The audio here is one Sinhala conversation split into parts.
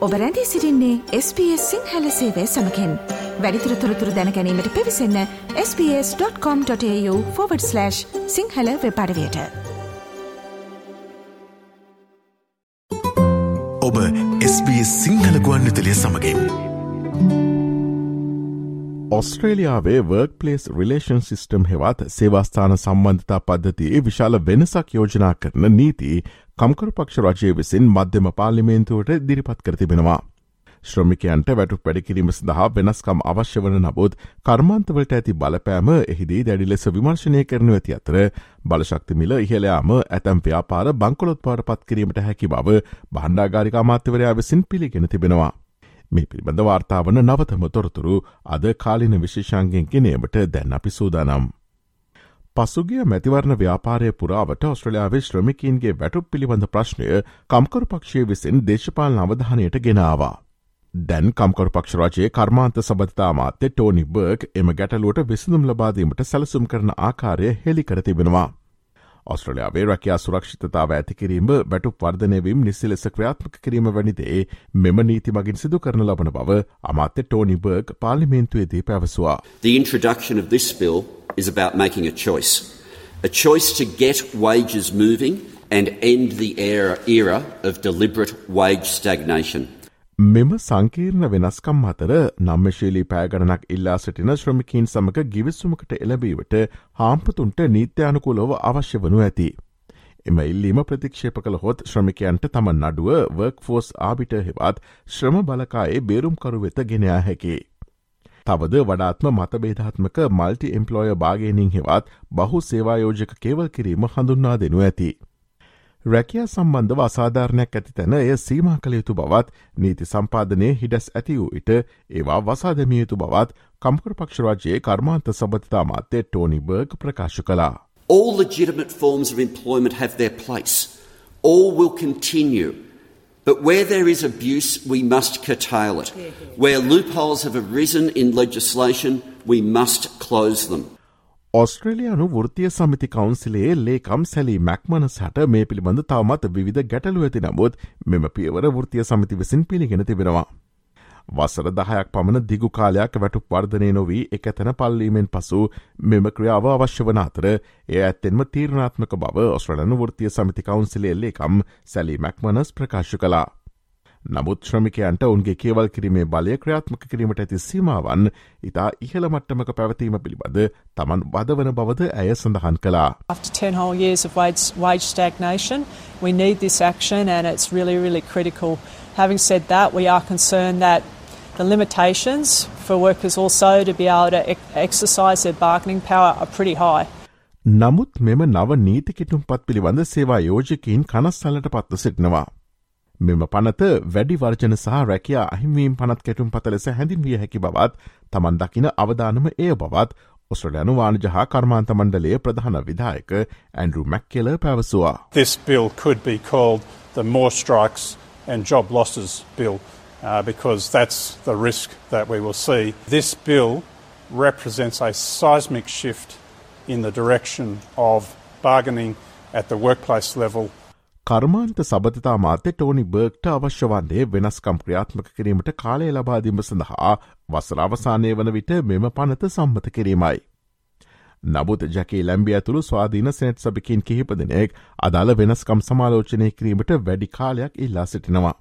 ඔබ රැඳී සිරින්නේ SBS සිංහල සේවය සමකෙන්. වැඩිතුර තොරතුර දැනැනීමට පිවිසන්න ps.com.ta/ සිංහල වෙපඩවයට ඔබ SBS සිංහල ගුවන්විතලය සමගින් ඔස්ට්‍රේලියාවේ වර්ක් පලේස් රිලේෂන් සිිස්ටම් හෙවත් සේවාස්ථාන සම්බන්ධතා පද්ධතියේ විශාල වෙනසක් යෝජනා කරන නීති කම්කරු පක්ෂ රජය විසින් මධ්‍යම පාලිමේන්තුවට දිරිපත් කර තිබෙනවා. ශ්‍රමිකයන්ට වැටු පැඩිකිරීම සඳහා වෙනස්කම් අවශ්‍ය වන නබුත් කර්මාන්තවලට ඇති බලපෑම එහිදී දැඩි ලෙස විමර්ශනය කරනු ඇති අතර බලශක්තිමිල ඉහලයාම ඇතැම් ව්‍යාපාර බංකොලොත් පාට පත් කිරීමට හැකි බව බණ්ඩාගාරික අමාත්‍යවරයා විසින් පිළිගෙන තිබෙනවා. මේ පිළිබඳ වාර්තාාවන නවතම තොරතුරු අද කාලින විශේෂන්ගෙන් ගෙනීමට දැන් අපි සූදානම්. පසුගිය මැතිවරණ ව්‍යාපාරය පුරාවට ඔස්ට්‍රලයාාවේ ශ්‍රමිකීන්ගේ වැටුප පිළිබඳ ප්‍රශ්නය කම්කරු පක්ෂය විසින් දේශපාල අවධානයට ගෙනවා. දැන් කම්කරු පක්ෂරජයේ කර්මාන්ත සබතා මාත්‍ය ටෝනි බර්ග් එම ගැටලුවට විසඳම් ලබාදීමට සැලසුම් කරන ආකාරය හෙළි කර තිබෙනවා. ඔස්ට්‍රලයාාවේ රැකයා සුරක්ෂිතතාව ඇතිකිරීම වැටු වර්ධනයවීම් නිසි ලෙස ක්‍රියාත්මක කිරීම වැනිදේ මෙම නීති මගින් සිදු කරන ලබන බව අමාත්‍ය ටෝනි බර්ග් පාලිමේන්තුවේදී පැවසවා. The introduction of this bill is about making a choice. A choice to get wages moving and end the era, era of deliberate wage stagnation. මෙම සංකීර්ණ වෙනස්කම් අතර නම්මශීලී පෑගණනක් ඉල්ලා සිටින ශ්‍රමිකීන් සමඟ ගිවිස්සුමකට එලබීවට හාම්පතුන්ට නීත්‍යානුකූලොව අවශ්‍ය වනු ඇති. එම ඉල්ලීම ප්‍රතික්ෂේප කළ හොත් ශ්‍රමිකයන්ට තම නඩුව වර්ක් ෆෝස් ආබිට හෙවත් ශ්‍රම බලකායේ බේරුම්කරු වෙත ගෙනයා හැකේ. තවද වඩාත්ම මතබේධාත්මක මල්ටි එම්පලෝය බාගේනින් හෙවත් බහු සේවායෝජක කේවල් කිරීම හඳුන්නා දෙනු ඇති. රැකියා සම්බන්ධව අසාධාරණයක් ඇති තැන එය සීමා කළ යුතු බවත් නීති සම්පාදනය හිඩස් ඇති වූ ඉට ඒවා වසාදමිය යුතු බවත් කම්කර පක්ෂරාජයේ කර්මාන්ත සබතිතා මාත්‍යය ටෝනි බර්ග ප්‍රකාශ කලා. All legitimate forms of employment have their place. All will continue But where there is abuse, we must curtail it. Where loopholes have arisen in legislation, we must close them. ඔස්ට්‍රේලයානු වෘතිය සමිති කවන්සිලේ ලේකම් සැලි මැක්මනස් හට මේ පිළිබඳ තවමත් විධ ගැටලු ඇති නමුත් මෙම පියවර වෘතිය සමිති විසින් පිළිගෙන තිබෙනවා. වසර දහයක් පමණ දිගු කාලයක් වැටු වර්ධනය නොවී එක තැන පල්ලීමෙන් පසු මෙම ක්‍රියාව අවශ්‍ය වන අතර එය ඇත්තෙන්ම තීරණාත්මක බව ඔස්ට්‍රලනු වෘතිය සමිති කවන්සිලෙල්ලේකම් සැලි මැක්මනස් ප්‍රකාශ කලා. නමුත් ශ්‍රමිකයන්ට උන්ගේ කියවල් කිරීමේ බලය ක්‍රියාත්මක කිරීමට ඇති සීමාවන් ඉතා ඉහළ මට්ටමක පැවතීම පිළිබඳ තමන් වදවන බවද ඇය සඳහන් කලා. After 10 whole years of wage, wage stagnation, we need this action and it's really, really critical. Having said that, we are concerned that the limitations for workers also to be able to exercise their bargaining power are pretty high. නමුත් මෙම නව නීති කිටුම් පත් පිළිබඳ සේවා යෝජකීන් කනස්සල්ලට පත්ව සිටිනවා. මෙම පනත වැඩි වර්ජන සහ රැකයා අහිමීම් පනත් කෙටුම් පත ලෙස හැඳින්විය හැකි බවත් තමන් දකින අවධානම එය බවත් ඔස්ට්‍රලයනු වානජහා කර්මාන්ත මණ්ඩලේ ප්‍රධාන විදායක ඇන්ඩරු මැක්කෙල පැවසවා. This bill could be called the more strikes and job losses bill. uh, because that's the risk that we will see. This bill represents a seismic shift in the direction of bargaining at the workplace level. කර්මාන්ත සබතතා මාත්‍ය ටෝනි බර්ග්ට අවශ්‍ය වන්නේ වෙනස්කම් ක්‍රියාත්මක කිරීමට කාලය ලබාදීම සඳහා වසරවසානය වන විට මෙම පනත සම්මත කිරීමයි. නබුත් ජැකේ ලැම්බිය ඇතුළු ස්වාධීන සෙනට් සභිකින් කිහිප දෙනෙක් අදාළ වෙනස්කම් සමාලෝචනය කිරීමට වැඩි කාලයක් ඉල්ලා සිටිනවා.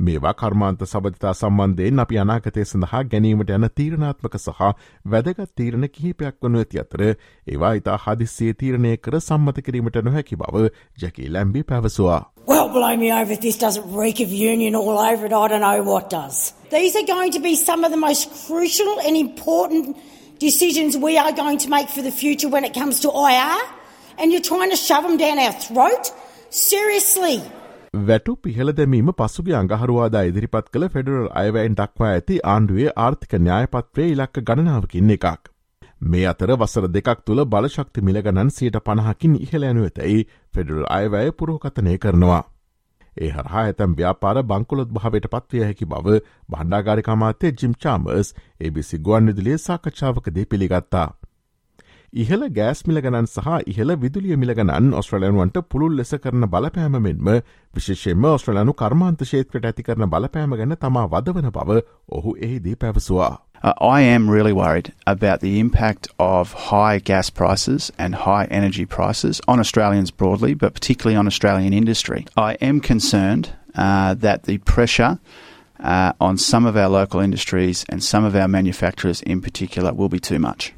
මේවා කර්මාන්ත සබතිතා සම්බන්ධයෙන් අපි අනාගතය සඳහා ගැනීමට යන තීරණාත්මක සහ වැදගත් තීරණ කිහිපයක් වනු ඇති අතර ඒවා ඉතා හදිස්සේ තීරණය කර සම්මත කිරීමට නොහැකි බව ජැකී ලැම්බි පැවසවා. Well, blow me over if this doesn't reek of union all over it. I don't know what does. These are going to be some of the most crucial and important decisions we are going to make for the future when it comes to IR, and you're trying to shove them down our throat? Seriously. වැටු පිහළ දැමීම පසුගේ අඟහරුවාදා ඉදිරිපත් කළ ෆෙඩරල් අයවැයින් දක්වා ඇති ආණ්ඩුවේ ආර්ථික න්‍යායපත්‍රේ ඉලක්ක ගණනාවකින් එකක්. මේ අතර වසර දෙකක් තුළ බලශක්ති මිලගණන් සියට පණහකින් ඉහළ ඇනුවතැයි ෆෙඩරල් අයවැය පුරෝකතනය කරනවා. ඒ හරහා ඇතැම් ව්‍යාපාර බංකුලොත් භාවට පත්වය හැකි බව බණ්ඩාගාරිකමාතය ජිම් චාමර්ස් ABC ගුවන් විදිලිය සාකච්ඡාවකදී පිළිගත්තා. ඉහළ ගෑස් මිලගණන් සහ ඉහළ විදුලිය මිලගණන් ඔස්ට්‍රලයනුවන්ට පුළුල් ලෙස කරන බලපෑම මෙන්ම විශේෂෙන්ම ඔස්ට්‍රලයනු කර්මාන්ත ශේත්‍රට ඇති කරන බලපෑම ගැන තමා වදවන බව ඔහු එහිදී පැවසවා. Uh, I am really worried about the impact of high gas prices and high energy prices on Australians broadly, but particularly on Australian industry. I am concerned uh, that the pressure uh, on some of our local industries and some of our manufacturers in particular will be too much.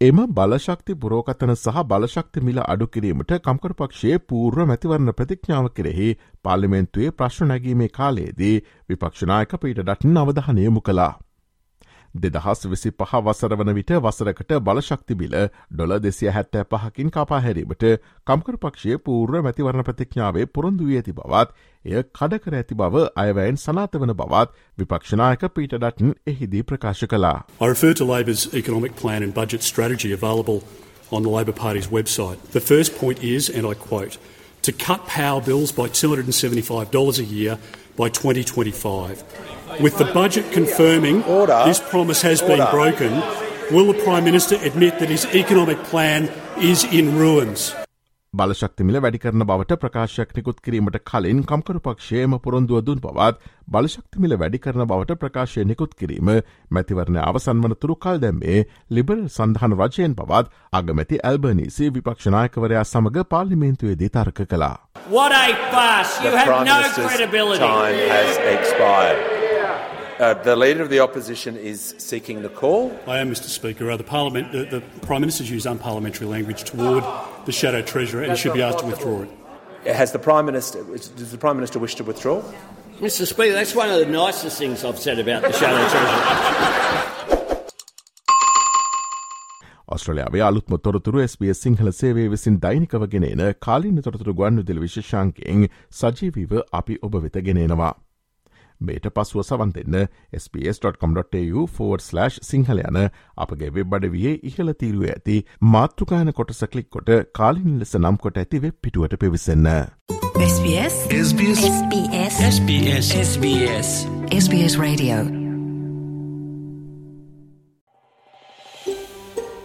එම බලශක්ති පුරෝකතන සහ බලශක්ති මිල අඩු කිරීමට කම්කර පක්ෂයේ පූර්ව මැතිවරණ ප්‍රතිඥාව කෙරෙහි පාර්ලිමේන්තුවේ ප්‍රශ්න නැගීමේ කාලයේදී විපක්ෂනායක පීට ඩටන් අවධානය යොමු කලා. දෙදහස් විසි පහ වසර වන විට වසරකට බලශක්තිබිල ඩොල දෙසිය හැත්තෑ පහකින් කපාහැරීමට කම්කර පක්ෂය පූර්ව මැතිවරණ ප්‍රතිඥාවේ පුරොන්දු වී ඇති බවත් එය කඩකර ඇති බව අයවැයෙන් සනාත වන බවත් විපක්ෂනායක පීට ඩටන් එහිදී ප්‍රකාශ කලා. I refer to Labor's economic plan and budget strategy available on the Labor Party's website. The first point is, and I quote, to cut power bills by $275 a year by 2025. With the budget confirming Order. this promise has Order. been broken, will the Prime Minister admit that his economic plan is in ruins? බලශක්තිමිල වැඩි කරන බවට ප්‍රකාශයක් නිකුත් කිරීමට කලින් කම්කරු පක්ෂයම පොරොන්දුව දුන් පවත් බලශක්තිමිල වැඩි කරන බවට ප්‍රකාශය නිකුත් කිරීම මැතිවරණ අවසන් වනතුරු කල් දැම්මේ ලිබරල් සඳහන රජයෙන් පවත් අගමැති ඇල්බනීසි විපක්ෂනායකවරයා සමඟ පාර්ලිමේන්තුවේදී තර්ක කලා. What a fuss! You have no credibility. Time has expired. Uh, the Leader of the Opposition is seeking the call. I am, Mr Speaker. Uh, the, Parliament, the, the Prime Minister's used unparliamentary language toward the Shadow Treasurer and should be asked to withdraw it. Has the Prime Minister, does the Prime Minister wish to withdraw? Mr Speaker, that's one of the nicest things I've said about the Shadow Treasurer. ඔස්ට්‍රලයාාවේ අලුත්ම තොරතුරු SBS සිංහල සේවේ විසින් දෛනිකව ගෙනන කාලින තොරතුරු ගුවන් විදිල විශෂංකයෙන් සජීවීව අපි ඔබ වෙත ගෙනෙනවා. මේට පසුව සවන් දෙන්න sps.com.tu සිංහල යන අපගේ වෙබ් අඩවියේ ඉහළ තීරුව ඇති මාතෘකායන කොටස කලික් කොට කාලින් ලෙස නම් කොට ඇති වෙබ් පිටුවට පිවිසන්න. SBS SBS SBS SBS SBS SBS Radio